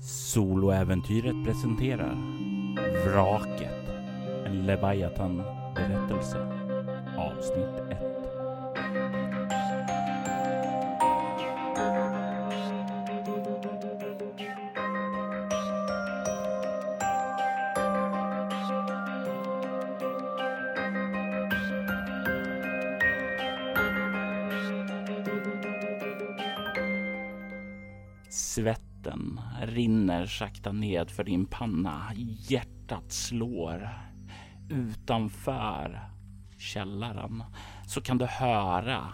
Soloäventyret presenterar Vraket, en Leviathan-berättelse, avsnitt 1. Rinner sakta ned för din panna. Hjärtat slår. Utanför källaren så kan du höra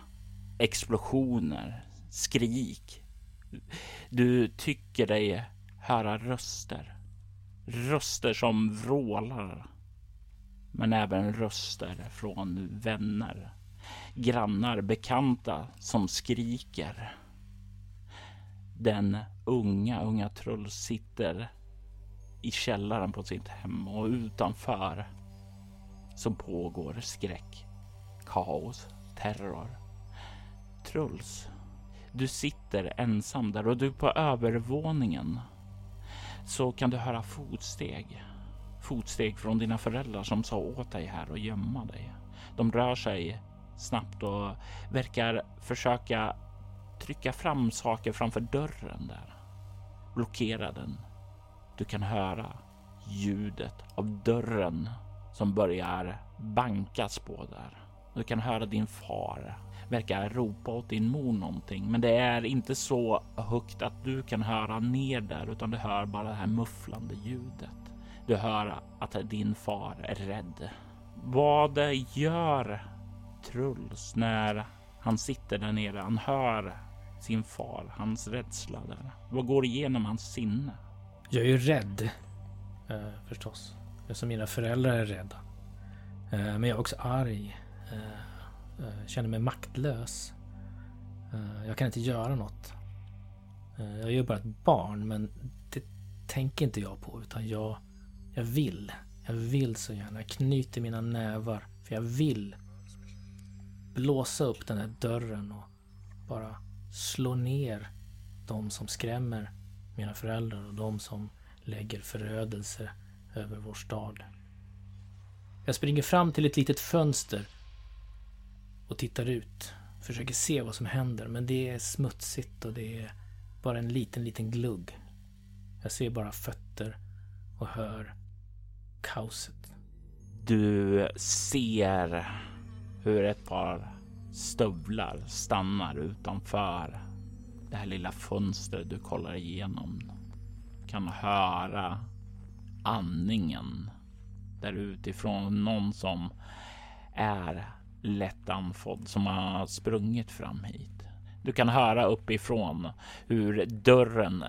explosioner, skrik. Du tycker dig höra röster. Röster som vrålar. Men även röster från vänner, grannar, bekanta som skriker. Den unga, unga Truls sitter i källaren på sitt hem och utanför så pågår skräck, kaos, terror. Truls, du sitter ensam där och du på övervåningen så kan du höra fotsteg. Fotsteg från dina föräldrar som sa åt dig här att gömma dig. De rör sig snabbt och verkar försöka trycka fram saker framför dörren där. Blockera den. Du kan höra ljudet av dörren som börjar bankas på där. Du kan höra din far verkar ropa åt din mor någonting, men det är inte så högt att du kan höra ner där, utan du hör bara det här mufflande ljudet. Du hör att din far är rädd. Vad gör Truls när han sitter där nere? Han hör sin far, hans rädsla där. Vad går igenom hans sinne? Jag är ju rädd. Eh, förstås. Eftersom mina föräldrar är rädda. Eh, men jag är också arg. Eh, eh, känner mig maktlös. Eh, jag kan inte göra något. Eh, jag är ju bara ett barn men det tänker inte jag på utan jag, jag vill. Jag vill så gärna. Jag knyter mina nävar. För jag vill blåsa upp den här dörren och bara slå ner de som skrämmer mina föräldrar och de som lägger förödelse över vår stad. Jag springer fram till ett litet fönster och tittar ut. Försöker se vad som händer, men det är smutsigt och det är bara en liten, liten glugg. Jag ser bara fötter och hör kaoset. Du ser hur ett par stövlar stannar utanför det här lilla fönstret du kollar igenom. Kan höra andningen där utifrån någon som är lätt andfådd som har sprungit fram hit. Du kan höra uppifrån hur dörren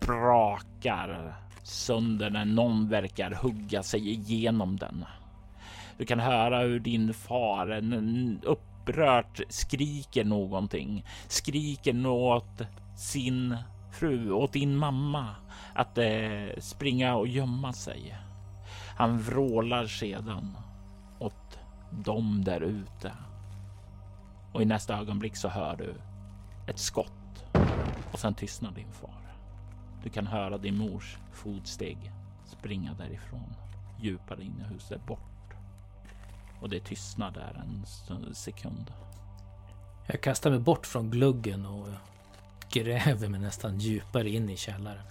brakar sönder när någon verkar hugga sig igenom den. Du kan höra hur din far upprört skriker någonting, skriker åt sin fru, åt din mamma att eh, springa och gömma sig. Han vrålar sedan åt dem där ute. Och i nästa ögonblick så hör du ett skott och sen tystnar din far. Du kan höra din mors fotsteg springa därifrån djupare in i huset bort. Och det tystnar där en sekund. Jag kastar mig bort från gluggen och gräver mig nästan djupare in i källaren.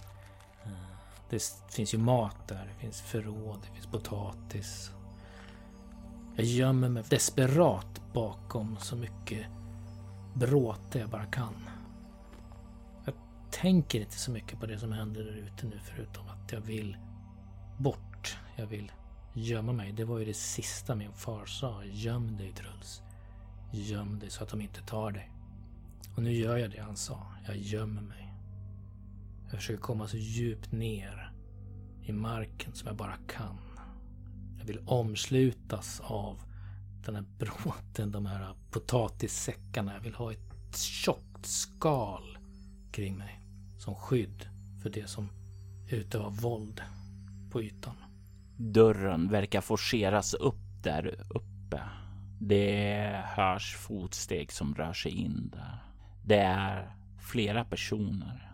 Det finns ju mat där, det finns förråd, det finns potatis. Jag gömmer mig desperat bakom så mycket bråte jag bara kan. Jag tänker inte så mycket på det som händer där ute nu förutom att jag vill bort. Jag vill gömma mig. Det var ju det sista min far sa. Göm dig Truls. Göm dig så att de inte tar dig. Och nu gör jag det han sa. Jag gömmer mig. Jag försöker komma så djupt ner i marken som jag bara kan. Jag vill omslutas av den här bråten, de här potatissäckarna. Jag vill ha ett tjockt skal kring mig som skydd för det som utövar våld på ytan. Dörren verkar forceras upp där uppe. Det hörs fotsteg som rör sig in där. Det är flera personer.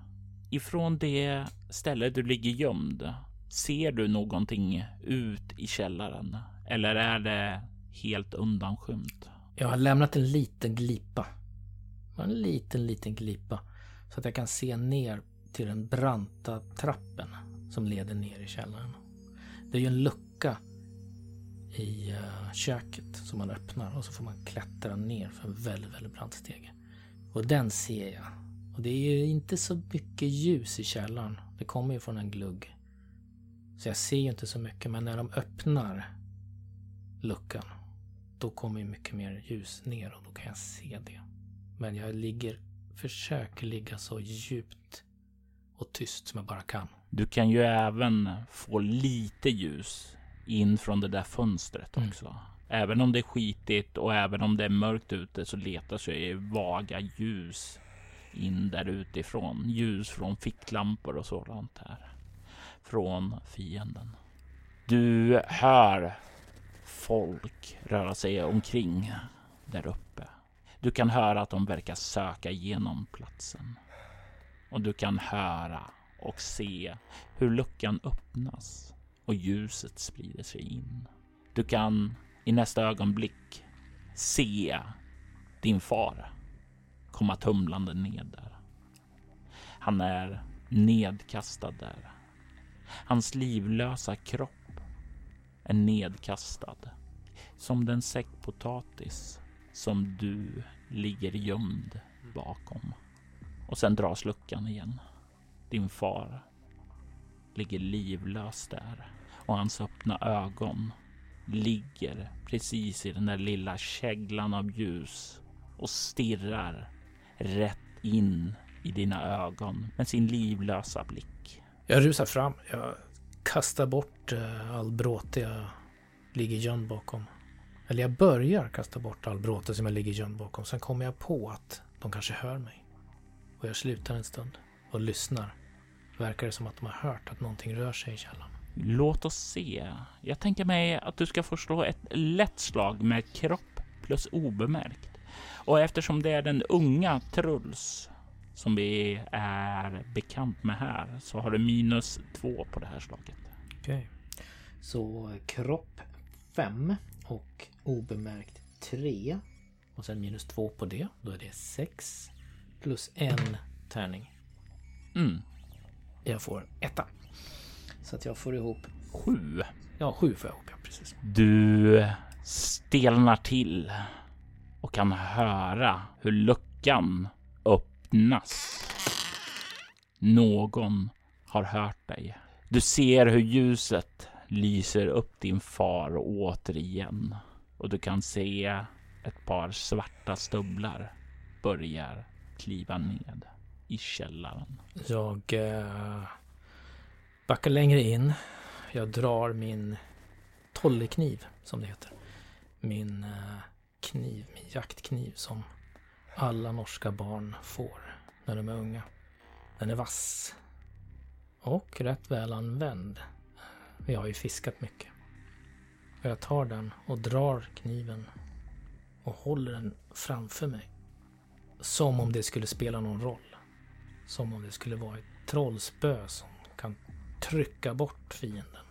ifrån det ställe du ligger gömd, ser du någonting ut i källaren? Eller är det helt undanskymt? Jag har lämnat en liten glipa. En liten, liten glipa. Så att jag kan se ner till den branta trappen som leder ner i källaren. Det är ju en lucka i eh, köket som man öppnar och så får man klättra ner för en väldigt, väldigt brant stege. Och den ser jag. Och det är ju inte så mycket ljus i källaren. Det kommer ju från en glugg. Så jag ser ju inte så mycket, men när de öppnar luckan, då kommer ju mycket mer ljus ner och då kan jag se det. Men jag ligger, försöker ligga så djupt och tyst som jag bara kan. Du kan ju även få lite ljus in från det där fönstret mm. också. Mm. Även om det är skitigt och även om det är mörkt ute så letar sig vaga ljus in där utifrån. Ljus från ficklampor och sådant här. Från fienden. Du hör folk röra sig omkring där uppe. Du kan höra att de verkar söka igenom platsen. Och du kan höra och se hur luckan öppnas och ljuset sprider sig in. Du kan i nästa ögonblick se din far komma tumlande ned där. Han är nedkastad där. Hans livlösa kropp är nedkastad som den säckpotatis som du ligger gömd bakom. Och sen dras luckan igen. Din far ligger livlös där och hans öppna ögon ligger precis i den där lilla käglan av ljus och stirrar rätt in i dina ögon med sin livlösa blick. Jag rusar fram. Jag kastar bort eh, all bråte jag ligger gömd bakom. Eller jag börjar kasta bort all bråte som jag ligger gömd bakom. Sen kommer jag på att de kanske hör mig. Och jag slutar en stund och lyssnar. Verkar det som att de har hört att någonting rör sig i källaren. Låt oss se. Jag tänker mig att du ska få slå ett lätt slag med kropp plus obemärkt. Och eftersom det är den unga Truls som vi är bekant med här så har du minus två på det här slaget. Okej. Okay. Så kropp 5 och obemärkt 3. Och sen minus 2 på det. Då är det 6 plus en tärning. Mm. Jag får etta. Så att jag får ihop sju. Ja, sju får jag ihop, ja precis. Du stelnar till och kan höra hur luckan öppnas. Någon har hört dig. Du ser hur ljuset lyser upp din far återigen och du kan se ett par svarta stövlar börjar kliva ned i källaren. Jag eh, backar längre in. Jag drar min tollekniv, som det heter. Min eh, kniv, min jaktkniv som alla norska barn får när de är unga. Den är vass. Och rätt väl använd. Vi har ju fiskat mycket. Jag tar den och drar kniven och håller den framför mig. Som om det skulle spela någon roll. Som om det skulle vara ett trollspö som kan trycka bort fienden.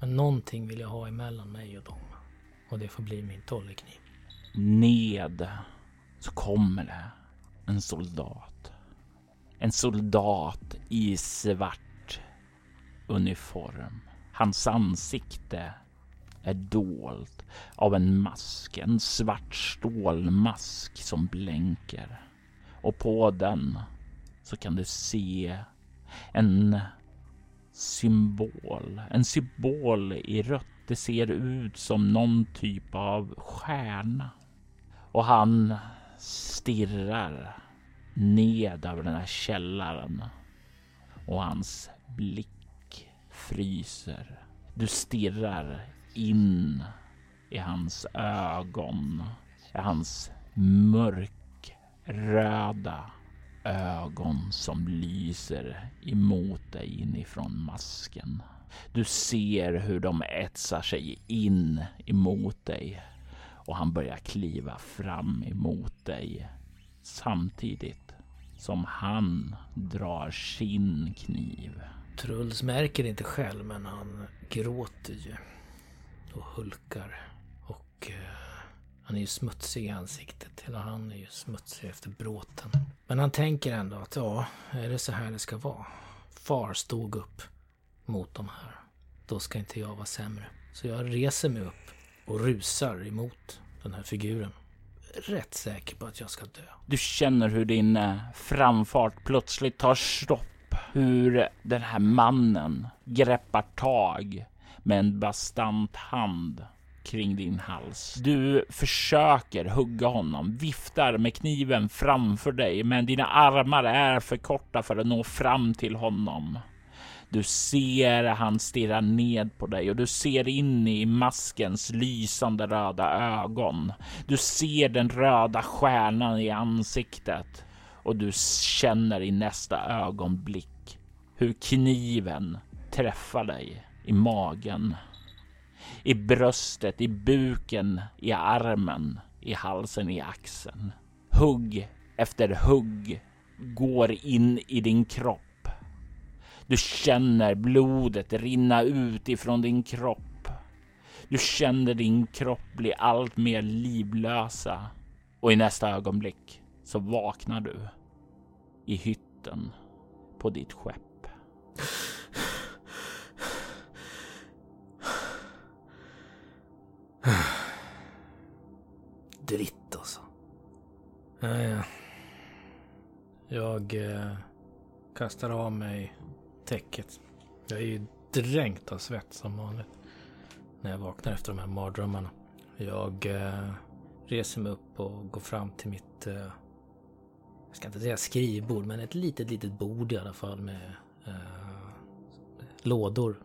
Men någonting vill jag ha emellan mig och dem. Och det får bli min tollekniv. Ned så kommer det en soldat. En soldat i svart uniform. Hans ansikte är dolt av en mask, en svart stålmask som blänker. Och på den så kan du se en symbol. En symbol i rött. Det ser ut som någon typ av stjärna. Och han stirrar ned över den här källaren. Och hans blick fryser. Du stirrar in i hans ögon. I hans mörkröda ögon som lyser emot dig inifrån masken. Du ser hur de etsar sig in emot dig och han börjar kliva fram emot dig samtidigt som han drar sin kniv. Truls märker det inte själv, men han gråter ju. Och hulkar. Och uh, han är ju smutsig i ansiktet. Hela han är ju smutsig efter bråten. Men han tänker ändå att ja, är det så här det ska vara? Far stod upp mot de här. Då ska inte jag vara sämre. Så jag reser mig upp och rusar emot den här figuren. Rätt säker på att jag ska dö. Du känner hur din eh, framfart plötsligt tar stopp. Hur den här mannen greppar tag med en bastant hand kring din hals. Du försöker hugga honom, viftar med kniven framför dig, men dina armar är för korta för att nå fram till honom. Du ser han stirra ned på dig och du ser in i maskens lysande röda ögon. Du ser den röda stjärnan i ansiktet och du känner i nästa ögonblick hur kniven träffar dig i magen, i bröstet, i buken, i armen, i halsen, i axeln. Hugg efter hugg går in i din kropp du känner blodet rinna ut ifrån din kropp. Du känner din kropp bli allt mer livlösa och i nästa ögonblick så vaknar du i hytten på ditt skepp. Dritt alltså. Ja, ja. Jag eh, kastar av mig täcket. Jag är ju dränkt av svett som vanligt. När jag vaknar efter de här mardrömmarna. Jag eh, reser mig upp och går fram till mitt, eh, jag ska inte säga skrivbord, men ett litet, litet bord i alla fall med eh, lådor.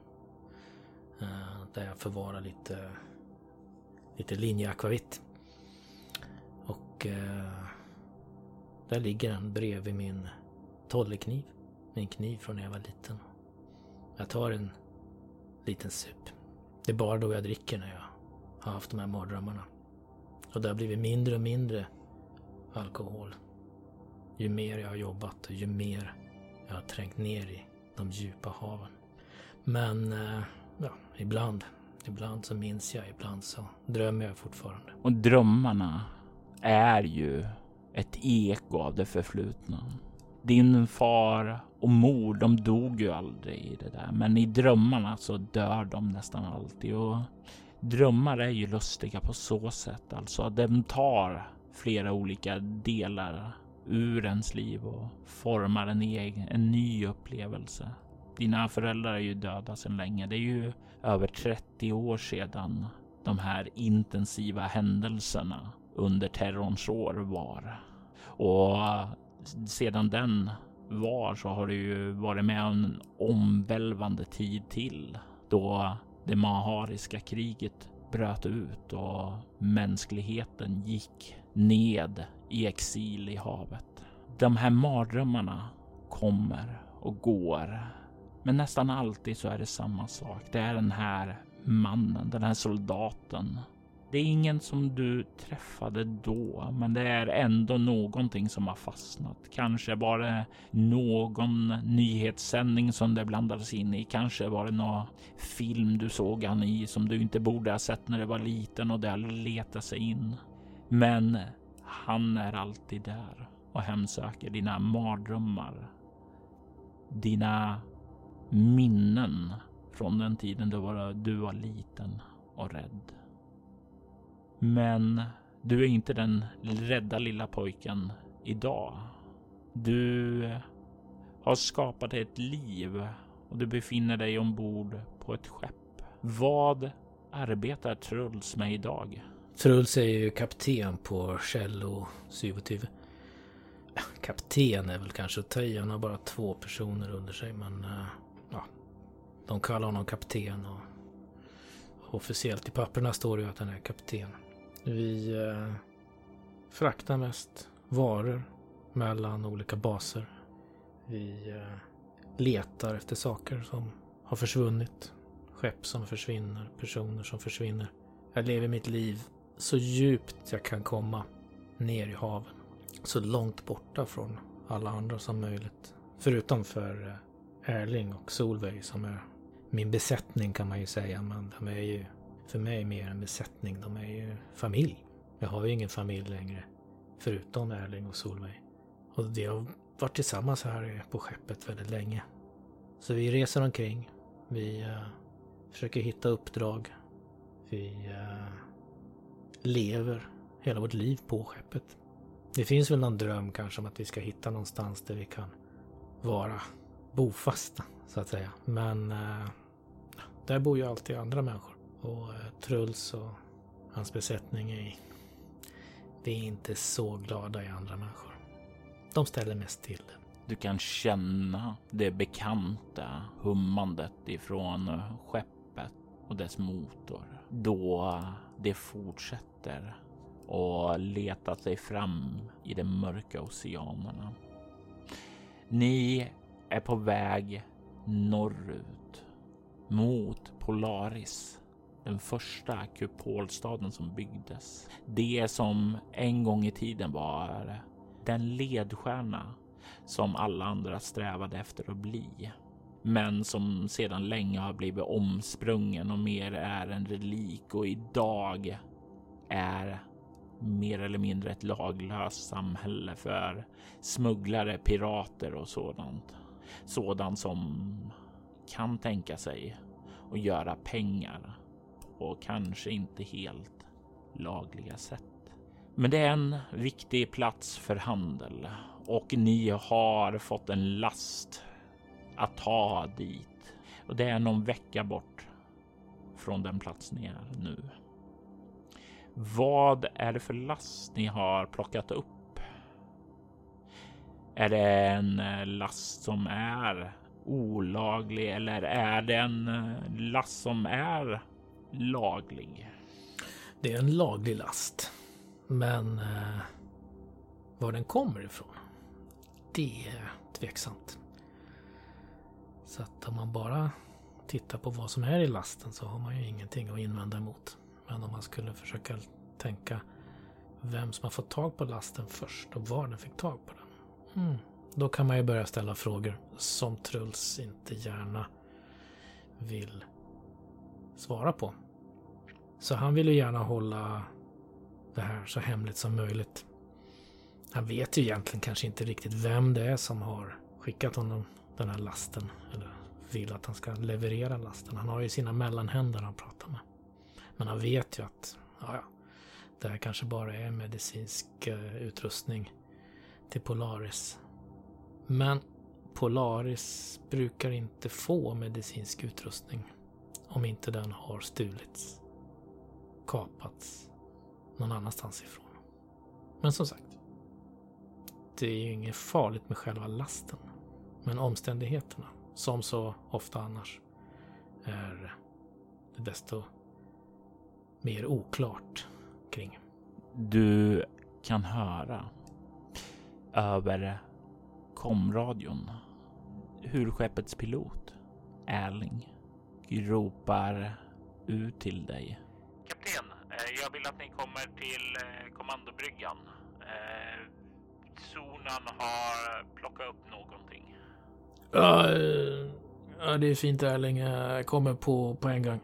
Eh, där jag förvarar lite, lite linjeakvavitt. Och eh, där ligger den bredvid min tollekniv min kniv från när jag var liten. Jag tar en liten sup. Det är bara då jag dricker när jag har haft de här mardrömmarna. Och det har blivit mindre och mindre alkohol. Ju mer jag har jobbat och ju mer jag har trängt ner i de djupa haven. Men, eh, ja, ibland. Ibland så minns jag, ibland så drömmer jag fortfarande. Och drömmarna är ju ett eko av det förflutna. Din far och mor, de dog ju aldrig i det där. Men i drömmarna så dör de nästan alltid. Och drömmar är ju lustiga på så sätt. Alltså, att de tar flera olika delar ur ens liv och formar en egen, en ny upplevelse. Dina föräldrar är ju döda sedan länge. Det är ju över 30 år sedan de här intensiva händelserna under terrorns år var. Och sedan den var så har det ju varit med om en omvälvande tid till då det mahariska kriget bröt ut och mänskligheten gick ned i exil i havet. De här mardrömmarna kommer och går, men nästan alltid så är det samma sak. Det är den här mannen, den här soldaten det är ingen som du träffade då, men det är ändå någonting som har fastnat. Kanske var det någon nyhetssändning som det blandades in i. Kanske var det någon film du såg han i som du inte borde ha sett när du var liten och det har letat sig in. Men han är alltid där och hemsöker dina mardrömmar. Dina minnen från den tiden då var du var liten och rädd. Men du är inte den rädda lilla pojken idag. Du har skapat ett liv och du befinner dig ombord på ett skepp. Vad arbetar Truls med idag? Truls är ju kapten på Cello 27. Kapten är väl kanske att ta i. Han har bara två personer under sig men eh, de kallar honom kapten och officiellt i papperna står det ju att han är kapten. Vi eh, fraktar mest varor mellan olika baser. Vi eh, letar efter saker som har försvunnit. Skepp som försvinner, personer som försvinner. Jag lever mitt liv så djupt jag kan komma ner i haven. Så långt borta från alla andra som möjligt. Förutom för eh, Erling och Solveig som är min besättning kan man ju säga. Men de är ju för mig mer en besättning. De är ju familj. Jag har ju ingen familj längre. Förutom Erling och Solveig. Och vi har varit tillsammans här på skeppet väldigt länge. Så vi reser omkring. Vi uh, försöker hitta uppdrag. Vi uh, lever hela vårt liv på skeppet. Det finns väl någon dröm kanske om att vi ska hitta någonstans där vi kan vara bofasta så att säga. Men uh, där bor ju alltid andra människor. Och eh, Truls och hans besättning är, vi är inte så glada i andra människor. De ställer mest till det. Du kan känna det bekanta hummandet ifrån skeppet och dess motor då det fortsätter och leta sig fram i de mörka oceanerna. Ni är på väg norrut mot Polaris, den första kupolstaden som byggdes. Det som en gång i tiden var den ledstjärna som alla andra strävade efter att bli. Men som sedan länge har blivit omsprungen och mer är en relik och idag är mer eller mindre ett laglöst samhälle för smugglare, pirater och sådant. Sådant som kan tänka sig att göra pengar och kanske inte helt lagliga sätt. Men det är en viktig plats för handel och ni har fått en last att ta dit. Och det är någon vecka bort från den plats ni är nu. Vad är det för last ni har plockat upp? Är det en eh, last som är olaglig eller är det en eh, last som är laglig? Det är en laglig last. Men eh, var den kommer ifrån, det är tveksamt. Så att om man bara tittar på vad som är i lasten så har man ju ingenting att invända emot. Men om man skulle försöka tänka vem som har fått tag på lasten först och var den fick tag på den. Mm. Då kan man ju börja ställa frågor som Truls inte gärna vill svara på. Så han vill ju gärna hålla det här så hemligt som möjligt. Han vet ju egentligen kanske inte riktigt vem det är som har skickat honom den här lasten. Eller vill att han ska leverera lasten. Han har ju sina mellanhänder han pratar med. Men han vet ju att ja, ja, det här kanske bara är medicinsk eh, utrustning till Polaris. Men Polaris brukar inte få medicinsk utrustning om inte den har stulits, kapats någon annanstans ifrån. Men som sagt, det är ju inget farligt med själva lasten. Men omständigheterna, som så ofta annars, är det desto mer oklart kring. Du kan höra över komradion hur skeppets pilot Erling ropar ut till dig. Kapten, eh, jag vill att ni kommer till eh, kommandobryggan. Eh, Sonan har plockat upp någonting. Ja, ja, det är fint Erling. Jag kommer på, på en gång.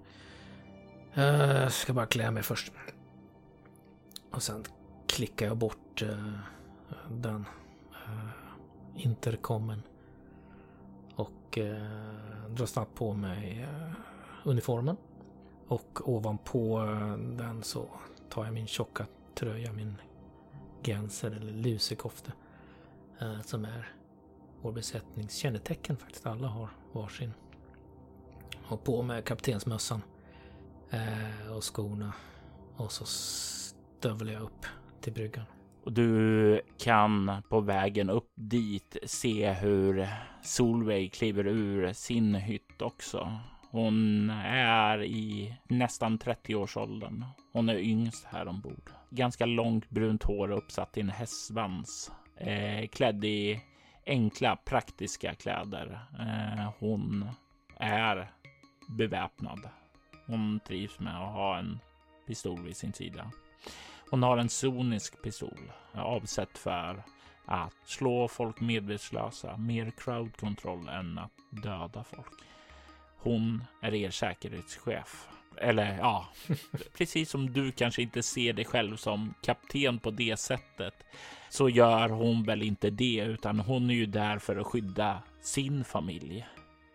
Jag ska bara klä mig först. Och sen klickar jag bort den intercomen. Och eh, drar snabbt på mig eh, uniformen. Och ovanpå eh, den så tar jag min tjocka tröja, min genser eller lusekofte. Eh, som är vår besättnings kännetecken faktiskt. Alla har varsin. Och på med kaptensmössan. Och skorna. Och så stövlar jag upp till bryggan. Och du kan på vägen upp dit se hur Solveig kliver ur sin hytt också. Hon är i nästan 30-årsåldern. Hon är yngst här ombord. Ganska långt brunt hår uppsatt i en hästsvans. Eh, klädd i enkla praktiska kläder. Eh, hon är beväpnad. Hon trivs med att ha en pistol vid sin sida. Hon har en sonisk pistol avsett för att slå folk medvetslösa, mer crowd control än att döda folk. Hon är er säkerhetschef. Eller ja, precis som du kanske inte ser dig själv som kapten på det sättet så gör hon väl inte det, utan hon är ju där för att skydda sin familj.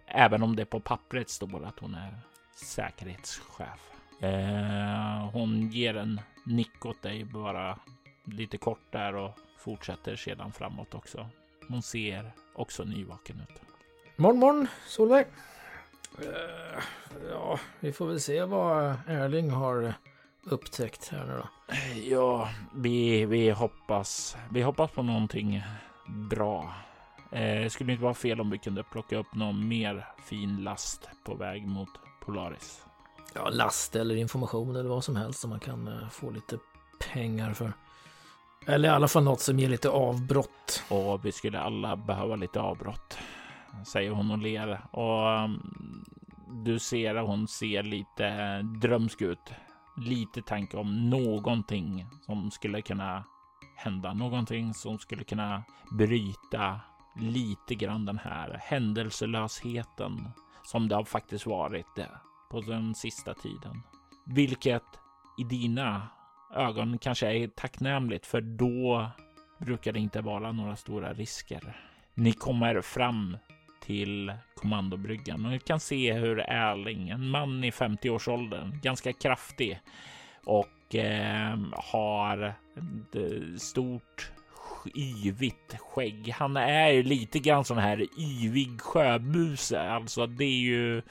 Även om det på pappret står att hon är säkerhetschef. Eh, hon ger en nick åt dig bara lite kort där och fortsätter sedan framåt också. Hon ser också nyvaken ut. Morgon, morgon, Solveig. Uh, ja, vi får väl se vad Erling har upptäckt här nu då. Ja, vi, vi hoppas. Vi hoppas på någonting bra. Eh, det skulle inte vara fel om vi kunde plocka upp någon mer fin last på väg mot Polaris. Ja, last eller information eller vad som helst som man kan eh, få lite pengar för. Eller i alla fall något som ger lite avbrott. Och vi skulle alla behöva lite avbrott, säger hon och ler. Och um, du ser att hon ser lite drömsk ut. Lite tanke om någonting som skulle kunna hända. Någonting som skulle kunna bryta lite grann den här händelselösheten som det har faktiskt varit eh, på den sista tiden. Vilket i dina ögon kanske är tacknämligt för då brukar det inte vara några stora risker. Ni kommer fram till kommandobryggan och ni kan se hur Erling, en man i 50-årsåldern, ganska kraftig och eh, har ett eh, stort yvigt skägg. Han är lite grann sån här yvig sjöbuse. Alltså det är ju.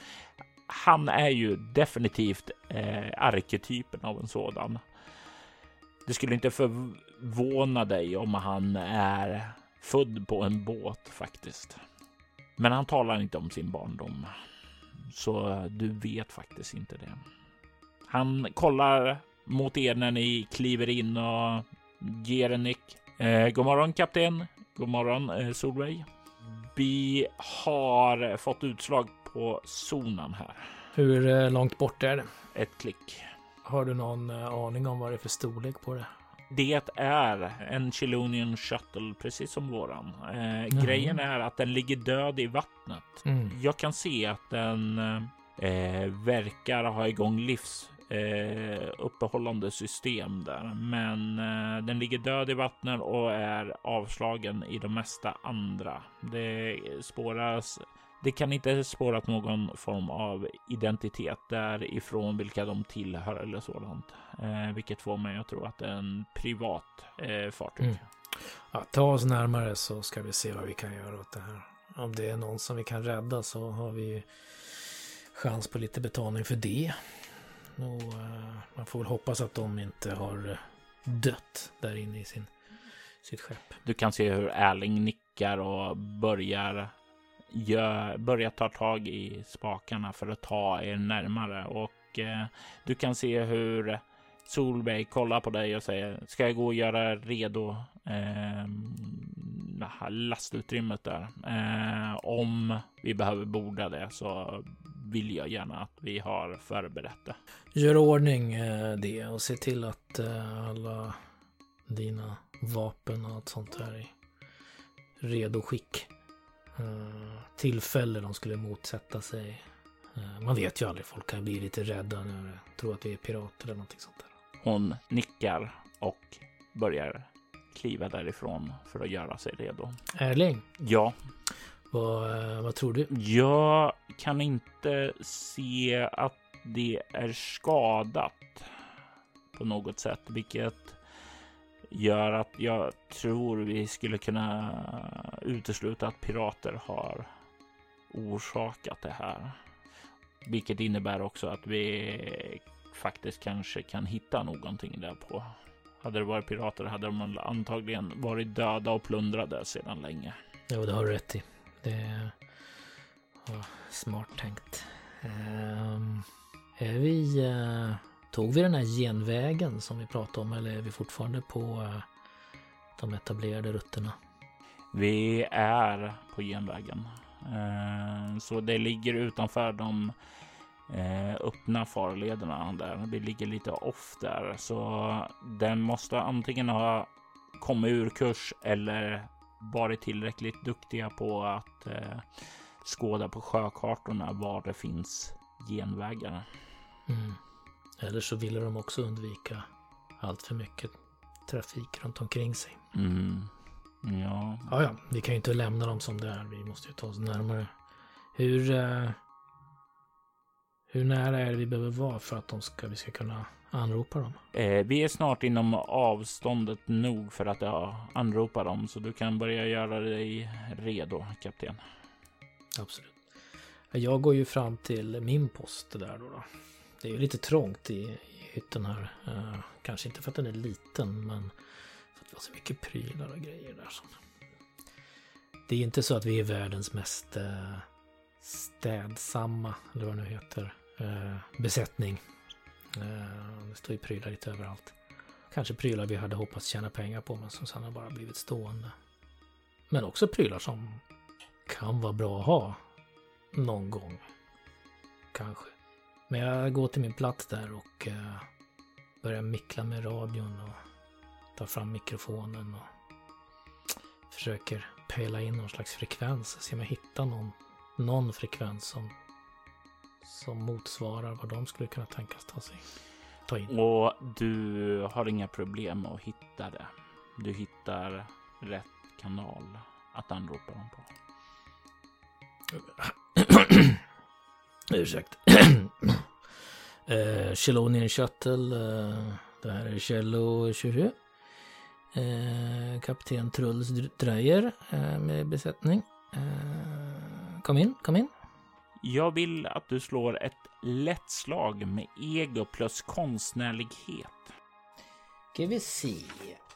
Han är ju definitivt eh, arketypen av en sådan. Det skulle inte förvåna dig om han är född på en båt faktiskt. Men han talar inte om sin barndom. Så du vet faktiskt inte det. Han kollar mot er när ni kliver in och ger en nick. Eh, god morgon kapten. God morgon eh, Solveig. Vi har fått utslag på zonen här. Hur eh, långt bort är det? Ett klick. Har du någon eh, aning om vad det är för storlek på det? Det är en Chilonian Shuttle, precis som våran. Eh, mm. Grejen är att den ligger död i vattnet. Mm. Jag kan se att den eh, verkar ha igång livs eh, uppehållande system där, men eh, den ligger död i vattnet och är avslagen i de mesta andra. Det spåras det kan inte spårat någon form av identitet därifrån vilka de tillhör eller sådant, eh, vilket får mig att tro att det är en privat eh, fartyg. Mm. Ja, ta oss närmare så ska vi se vad vi kan göra åt det här. Om det är någon som vi kan rädda så har vi chans på lite betalning för det. Och, uh, man får väl hoppas att de inte har eh, dött där inne i sin, sitt skepp. Du kan se hur Erling nickar och börjar gör, börjar ta tag i spakarna för att ta er närmare och eh, du kan se hur Solveig kollar på dig och säger ska jag gå och göra redo eh, lastutrymmet där. Eh, om vi behöver borda det så vill jag gärna att vi har förberett det. Gör ordning eh, det och se till att eh, alla dina vapen och allt sånt här är redo skick. Eh, tillfälle de skulle motsätta sig. Eh, man vet ju aldrig, folk kan bli lite rädda när de tror att vi är pirater eller någonting sånt där. Hon nickar och börjar kliva därifrån för att göra sig redo. Erling? Ja? Vad, eh, vad tror du? Jag kan inte se att det är skadat på något sätt, vilket gör att jag tror vi skulle kunna utesluta att pirater har orsakat det här. Vilket innebär också att vi faktiskt kanske kan hitta någonting där på. Hade det varit pirater hade de antagligen varit döda och plundrade sedan länge. Jo, det har du rätt i. Det var smart tänkt. Um, är vi... Uh Tog vi den här genvägen som vi pratade om eller är vi fortfarande på eh, de etablerade rutterna? Vi är på genvägen. Eh, så det ligger utanför de eh, öppna farlederna där. Vi ligger lite off där, så den måste antingen ha kommit ur kurs eller varit tillräckligt duktiga på att skåda på sjökartorna var det finns genvägar. Mm. Eller så ville de också undvika allt för mycket trafik runt omkring sig. Mm. Ja. ja, ja, vi kan ju inte lämna dem som det är. Vi måste ju ta oss närmare. Hur, uh, hur nära är det vi behöver vara för att de ska, vi ska kunna anropa dem? Eh, vi är snart inom avståndet nog för att ja, anropa dem, så du kan börja göra dig redo, kapten. Absolut. Jag går ju fram till min post där då. då. Det är ju lite trångt i, i hytten här. Uh, kanske inte för att den är liten, men för att vi har så mycket prylar och grejer där. Som... Det är inte så att vi är världens mest uh, städsamma, eller vad det nu heter, uh, besättning. det står ju prylar lite överallt. Kanske prylar vi hade hoppats tjäna pengar på, men som sen har bara blivit stående. Men också prylar som kan vara bra att ha någon gång. Kanske. Men jag går till min plats där och uh, börjar mickla med radion och tar fram mikrofonen och försöker pejla in någon slags frekvens. Se om jag hittar någon, någon frekvens som, som motsvarar vad de skulle kunna tänkas ta, sig, ta in. Och du har inga problem att hitta det. Du hittar rätt kanal att anropa dem på. Ursäkta. eh, Shelonian Shuttle. Eh, det här är Cello 20. Eh, kapten Truls Dreyer eh, med besättning. Eh, kom in, kom in. Jag vill att du slår ett lätt slag med ego plus konstnärlighet. Ska vi se.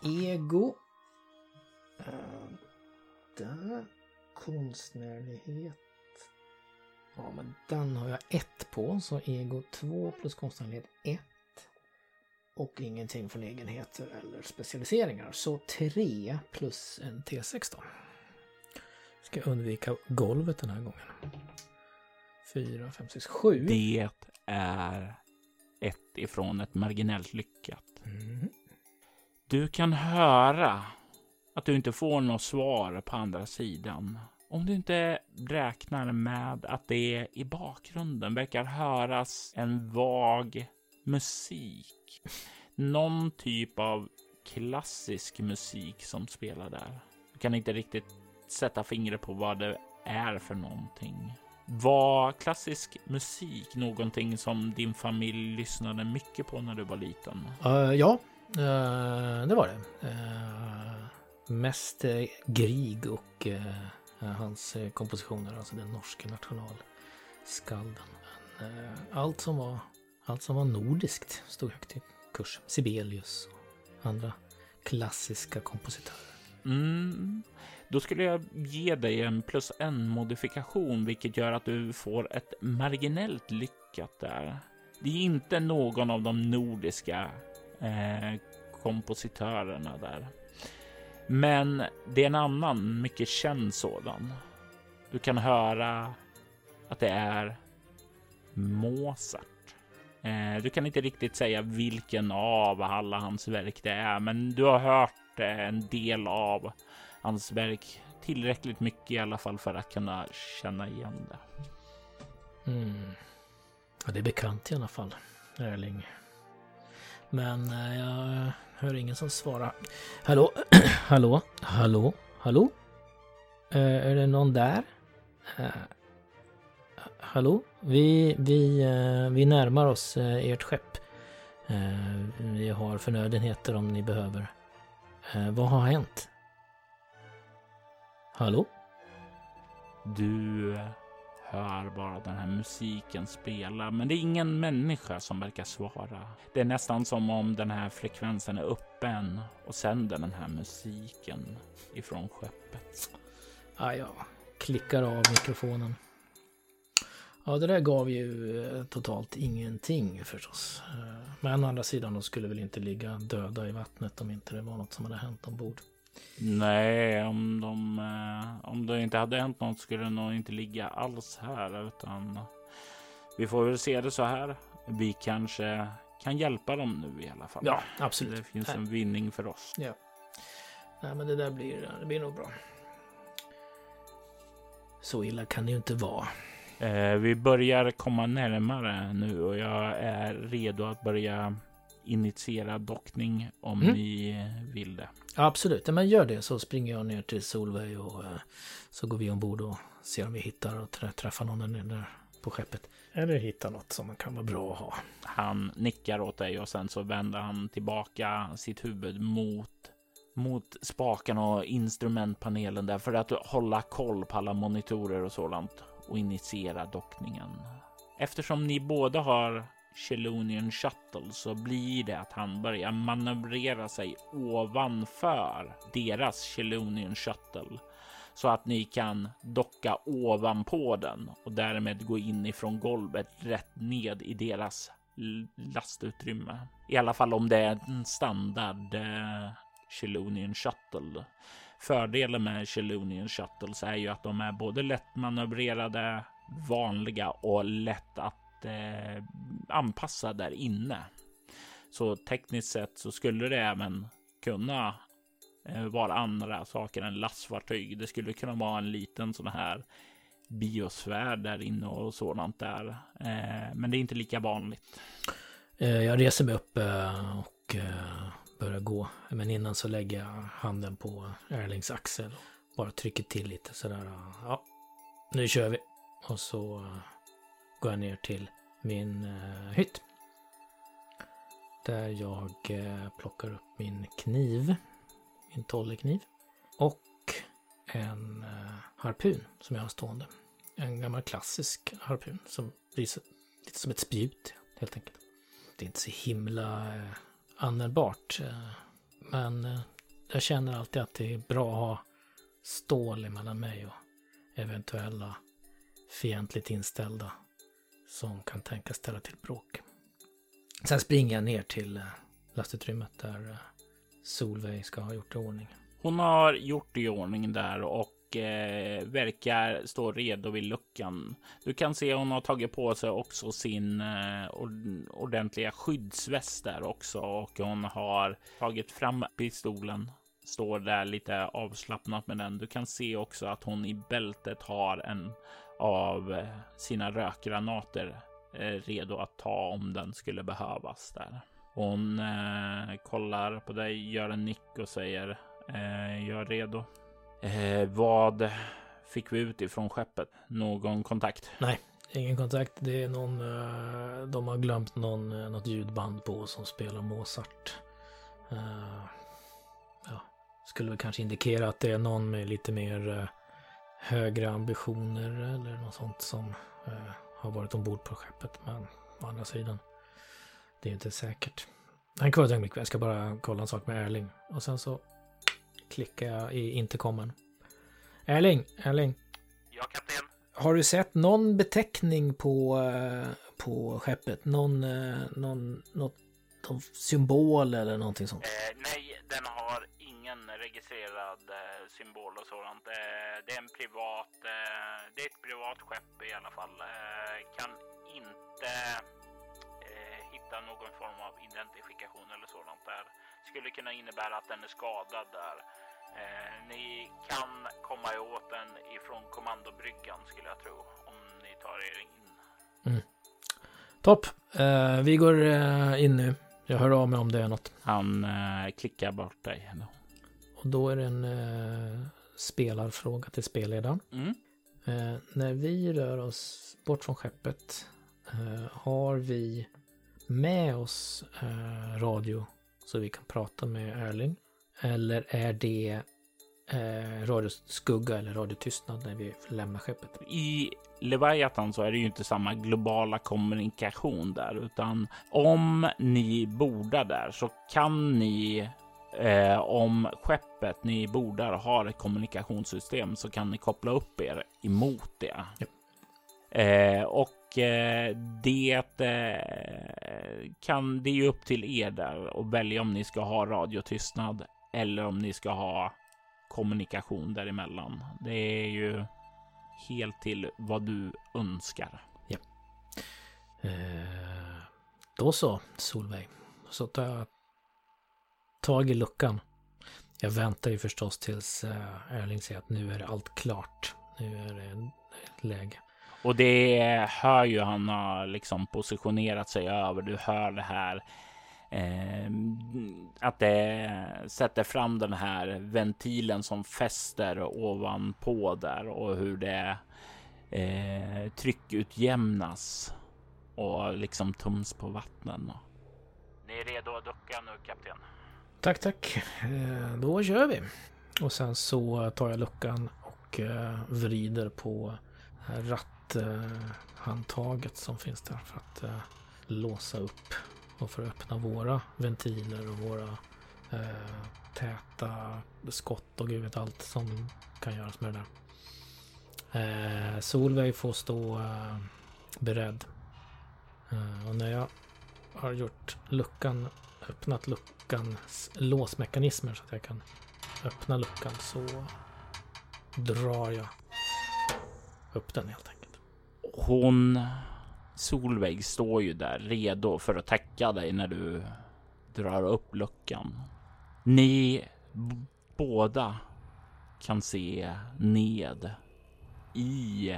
Ego. Uh, där. Konstnärlighet. Ja, men den har jag ett på, så ego 2 plus konstnärlighet 1. Och ingenting från egenheter eller specialiseringar. Så 3 plus en T6 då. Ska undvika golvet den här gången. 4, 5, 6, 7. Det är ett ifrån ett marginellt lyckat. Mm. Du kan höra att du inte får något svar på andra sidan. Om du inte räknar med att det i bakgrunden verkar höras en vag musik. Någon typ av klassisk musik som spelar där. Du kan inte riktigt sätta fingret på vad det är för någonting. Var klassisk musik någonting som din familj lyssnade mycket på när du var liten? Uh, ja, uh, det var det. Uh, mest Grieg och Eh, hans eh, kompositioner, alltså den norske nationalskalden. Men, eh, allt, som var, allt som var nordiskt stod högt i kurs. Sibelius och andra klassiska kompositörer. Mm. Då skulle jag ge dig en plus en modifikation, vilket gör att du får ett marginellt lyckat där. Det är inte någon av de nordiska eh, kompositörerna där. Men det är en annan, mycket känd sådan. Du kan höra att det är Mozart. Eh, du kan inte riktigt säga vilken av alla hans verk det är, men du har hört eh, en del av hans verk tillräckligt mycket i alla fall för att kunna känna igen det. Mm. Ja, det är bekant i alla fall, Erling. Men eh, jag hör ingen som svarar. Hallå? hallå? Hallå? Hallå? Eh, är det någon där? Eh, hallå? Vi, vi, eh, vi närmar oss ert skepp. vi har förnödenheter om ni behöver. vad har hänt? Hallå? Du hör bara den här musiken spela, men det är ingen människa som verkar svara. Det är nästan som om den här frekvensen är öppen och sänder den här musiken ifrån skeppet. Ah, ja, jag klickar av mikrofonen. Ja, det där gav ju eh, totalt ingenting förstås. Eh, men å andra sidan, de skulle väl inte ligga döda i vattnet om inte det var något som hade hänt ombord. Nej, om, de, eh, om det inte hade hänt något skulle det nog inte ligga alls här, utan vi får väl se det så här. Vi kanske kan hjälpa dem nu i alla fall. Ja, absolut. Det finns en vinning för oss. Ja. Nej, men det där blir, det blir nog bra. Så illa kan det ju inte vara. Eh, vi börjar komma närmare nu och jag är redo att börja initiera dockning om Mm. ni vill det. Ja, absolut, men gör det så springer jag ner till Solveig och eh, så går vi ombord och ser om vi hittar och trä- träffar någon där, där på skeppet. Eller hittar något som kan vara bra att ha. Han nickar åt dig och sen så vänder han tillbaka sitt huvud mot mot spakarna och instrumentpanelen där för att hålla koll på alla monitorer och sådant och initiera dockningen. Eftersom ni båda har Chelonian Shuttle så blir det att han börjar manövrera sig ovanför deras Chelonian Shuttle så att ni kan docka ovanpå den och därmed gå in ifrån golvet rätt ned i deras lastutrymme. I alla fall om det är en standard eh, Chelonian Shuttle. Fördelen med Chelonian Shuttles är ju att de är både lättmanövrerade, vanliga och lätt att eh, anpassa där inne. Så tekniskt sett så skulle det även kunna eh, vara andra saker än lastfartyg. Det skulle kunna vara en liten sån här biosfär där inne och sådant där. Eh, men det är inte lika vanligt. Eh, jag reser mig upp eh, och eh, börjar gå. Men innan så lägger jag handen på Erlings axel. och Bara trycker till lite sådär. Ja, nu kör vi. Och så går jag ner till min eh, hytt. Där jag eh, plockar upp min kniv. Min tollekniv. Och en eh, harpun som jag har stående. En gammal klassisk harpun som blir så, lite som ett spjut helt enkelt. Det är inte så himla eh, användbart. Eh, men eh, jag känner alltid att det är bra att ha stål mellan mig och eventuella fientligt inställda som kan tänka ställa till bråk. Sen springer jag ner till eh, lastutrymmet där eh, Solveig ska ha gjort i ordning. Hon har gjort i ordning där och eh, verkar stå redo vid luckan. Du kan se hon har tagit på sig också sin eh, ordentliga skyddsväst där också och hon har tagit fram pistolen. Står där lite avslappnat med den. Du kan se också att hon i bältet har en av eh, sina rökgranater eh, redo att ta om den skulle behövas där. Hon eh, kollar på dig, gör en nick och säger Eh, jag är redo. Eh, vad fick vi ut ifrån skeppet? Någon kontakt? Nej, Ingen kontakt. Det är någon... eh, de har glömt någon, eh, något ljudband på som spelar Mozart. Eh, ja, skulle väl kanske indikera att det är någon med lite mer eh, högre ambitioner eller något sånt som eh, har varit ombord på skeppet. Men å andra sidan, det är inte säkert. Han kvar ett ögonblick. Jag ska bara kolla en sak med Erling. Och sen så klickar jag i intercomen. Erling, Erling. Ja, kapten. Har du sett någon beteckning på, eh, på skeppet? Någon, eh, någon, något, någon symbol eller någonting sånt? Eh, nej, den har ingen registrerad eh, symbol och sådant. Eh, det är en privat. Eh, det är ett privat skepp i alla fall. Kan inte hitta någon form av identifikation eller sådant där. Skulle kunna innebära att den är skadad där. Ni kan komma åt den ifrån kommandobryggan skulle jag tro om ni tar er in. Topp! Eh, vi går in nu. Jag hör av mig om det är något. Han eh, klickar bort dig. Och då är det en eh, spelarfråga till spelledaren. Mm. Eh, när vi rör oss bort från skeppet eh, har vi med oss eh, radio så vi kan prata med Erling? Eller är det eh, radioskugga eller radiotystnad när vi lämnar skeppet? I Leviathan så är det ju inte samma globala kommunikation där, utan om ni bordar där så kan ni eh, om skeppet ni bordar har ett kommunikationssystem så kan ni koppla upp er emot det. Ja. Eh, och eh, det eh, kan det är ju upp till er där och välja om ni ska ha radiotystnad eller om ni ska ha kommunikation däremellan. Det är ju helt till vad du önskar. Eh, då så, Solveig. Så tar jag tag i luckan. Jag väntar ju förstås tills uh, Erling säger att nu är allt klart. Nu är det läge. Och det hör ju han har liksom positionerat sig över. Du hör det här. Eh, att det sätter fram den här ventilen som fäster ovanpå där och hur det eh, tryckutjämnas och liksom tums på vattnen. Ni är redo att ducka nu kapten? Tack, tack. Eh, då kör vi. Och sen så tar jag luckan och eh, vrider på ratthandtaget som finns där för att eh, låsa upp och för att öppna våra ventiler och våra täta skott och gud vet allt som kan göras med det där. Solveig får stå beredd. och när jag har gjort luckan, öppnat luckans låsmekanismer så att jag kan öppna luckan så drar jag upp den helt enkelt. Hon, Solveig, står ju där redo för att täcka dig när du drar upp luckan. Ni båda kan se ned i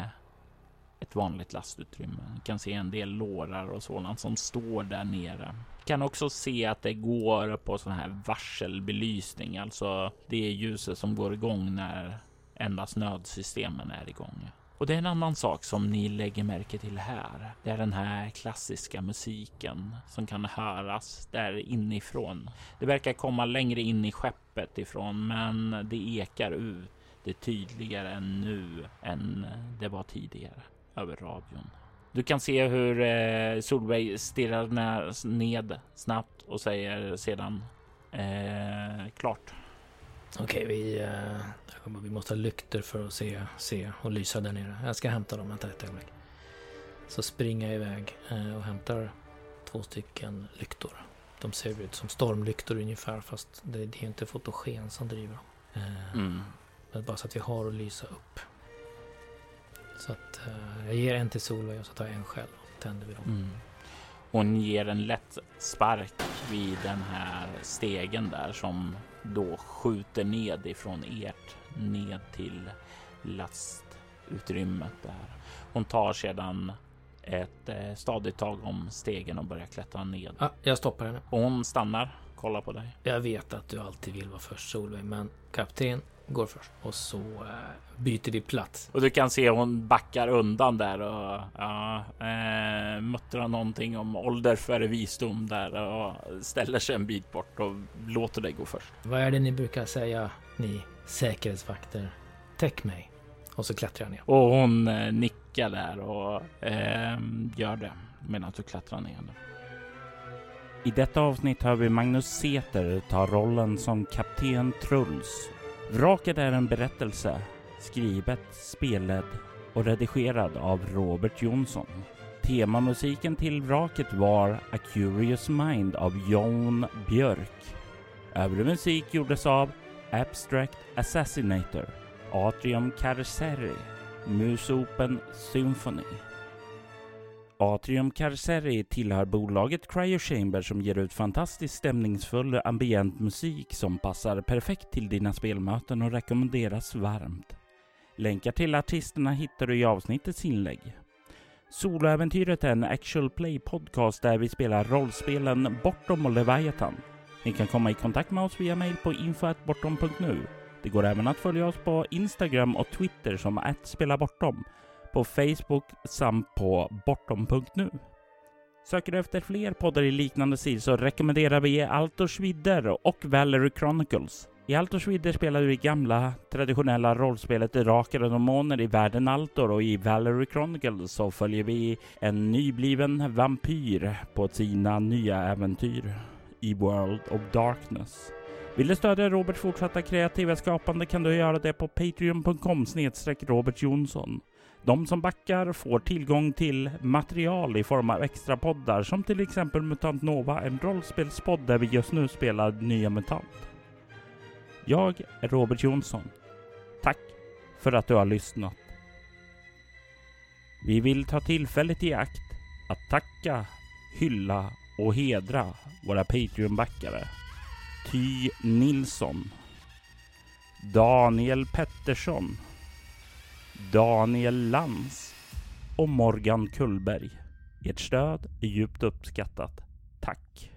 ett vanligt lastutrymme. Ni kan se en del lårar och sådant som står där nere. Kan också se att det går på sån här varselbelysning, alltså det ljuset som går igång när endast nödsystemen är igång. Och det är en annan sak som ni lägger märke till här. Det är den här klassiska musiken som kan höras där inifrån. Det verkar komma längre in i skeppet ifrån, men det ekar ut det tydligare än nu än det var tidigare över radion. Du kan se hur eh, Solveig stirrar ned snabbt och säger sedan eh, klart. Okej, vi, eh, vi måste ha lyktor för att se, se och lysa där nere. Jag ska hämta dem, vänta ett ögonblick. Så springer jag iväg eh, och hämtar två stycken lyktor. De ser ut som stormlyktor ungefär fast det, det är inte fotogen som driver dem. Eh, mm. Men bara så att vi har att lysa upp. Så att uh, jag ger en till Solveig och så tar jag en själv och tänder vi dem. Mm. Hon ger en lätt spark vid den här stegen där som då skjuter ned ifrån ert ned till lastutrymmet där. Hon tar sedan ett eh, stadigt tag om stegen och börjar klättra ned. Ah, jag stoppar henne. Och hon stannar, kollar på dig. Jag vet att du alltid vill vara först Solveig, men kapten, går först. Och så äh, byter vi plats. Och du kan se hon backar undan där och ja, äh, muttrar någonting om ålder före visdom där och ställer sig en bit bort och låter dig gå först. Vad är det ni brukar säga, ni säkerhetsvakter? Täck mig. Och så klättrar jag ner. Och hon äh, nickar där och gör det medan du klättrar ner. I detta avsnitt hör vi Magnus Seter ta rollen som kapten Truls Vraket är en berättelse skrivet, spelad och redigerad av Robert Jonsson. Temamusiken till vraket var A Curious Mind av Jon Björk. Övrig musik gjordes av Abstract Assassinator, Atrium Carceri, Musopen Symphony. Atrium Carceri tillhör bolaget Cryo Chamber som ger ut fantastiskt stämningsfull ambient musik som passar perfekt till dina spelmöten och rekommenderas varmt. Länkar till artisterna hittar du i avsnittets inlägg. Soloäventyret är en actual play podcast där vi spelar rollspelen Bortom och Leviathan. Ni kan komma i kontakt med oss via mail på info.bortom.nu. Det går även att följa oss på Instagram och Twitter som att spela bortom på Facebook samt på bortom.nu. Söker du efter fler poddar i liknande stil så rekommenderar vi Altors vidder och Valery Chronicles. I Altors vidder spelar du i gamla traditionella rollspelet Drakar och Demoner i världen Altor och i Valery Chronicles så följer vi en nybliven vampyr på sina nya äventyr i World of Darkness. Vill du stödja Roberts fortsatta kreativa skapande kan du göra det på patreon.com snedstreck Robert Jonsson. De som backar får tillgång till material i form av extra poddar som till exempel Mutant Nova, en rollspelspodd där vi just nu spelar nya MUTANT. Jag är Robert Jonsson. Tack för att du har lyssnat. Vi vill ta tillfället i akt att tacka, hylla och hedra våra Patreon-backare. Ty Nilsson, Daniel Pettersson, Daniel Lantz och Morgan Kullberg. Ert stöd är djupt uppskattat. Tack!